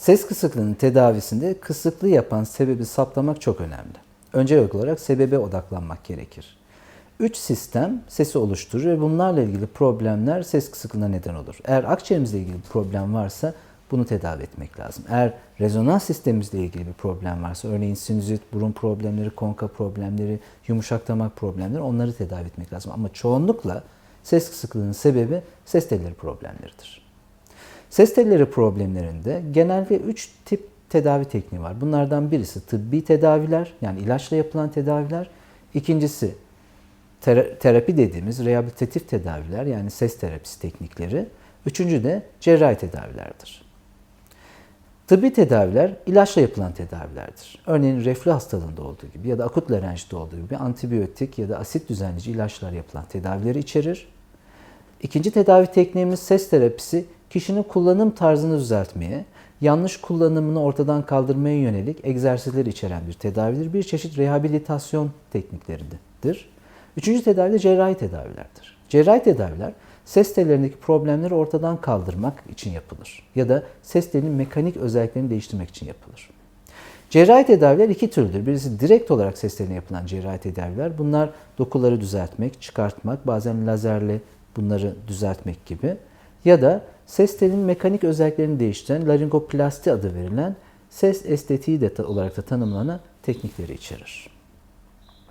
Ses kısıklığının tedavisinde kısıklığı yapan sebebi saptamak çok önemli. Öncelikli olarak sebebe odaklanmak gerekir. Üç sistem sesi oluşturur ve bunlarla ilgili problemler ses kısıklığına neden olur. Eğer akciğerimizle ilgili bir problem varsa bunu tedavi etmek lazım. Eğer rezonans sistemimizle ilgili bir problem varsa, örneğin sinüzit, burun problemleri, konka problemleri, yumuşak damak problemleri onları tedavi etmek lazım. Ama çoğunlukla ses kısıklığının sebebi ses telleri problemleridir. Ses telleri problemlerinde genelde 3 tip tedavi tekniği var. Bunlardan birisi tıbbi tedaviler, yani ilaçla yapılan tedaviler. İkincisi tera- terapi dediğimiz rehabilitatif tedaviler, yani ses terapisi teknikleri. Üçüncü de cerrahi tedavilerdir. Tıbbi tedaviler ilaçla yapılan tedavilerdir. Örneğin reflü hastalığında olduğu gibi ya da akut larenjite olduğu gibi antibiyotik ya da asit düzenleyici ilaçlar yapılan tedavileri içerir. İkinci tedavi tekniğimiz ses terapisi kişinin kullanım tarzını düzeltmeye, yanlış kullanımını ortadan kaldırmaya yönelik egzersizler içeren bir tedavidir. Bir çeşit rehabilitasyon teknikleridir. Üçüncü tedavi de cerrahi tedavilerdir. Cerrahi tedaviler ses tellerindeki problemleri ortadan kaldırmak için yapılır ya da ses telinin mekanik özelliklerini değiştirmek için yapılır. Cerrahi tedaviler iki türlüdür. Birisi direkt olarak ses teline yapılan cerrahi tedaviler. Bunlar dokuları düzeltmek, çıkartmak, bazen lazerle bunları düzeltmek gibi. Ya da ses telinin mekanik özelliklerini değiştiren laringoplasti adı verilen ses estetiği de olarak da tanımlanan teknikleri içerir.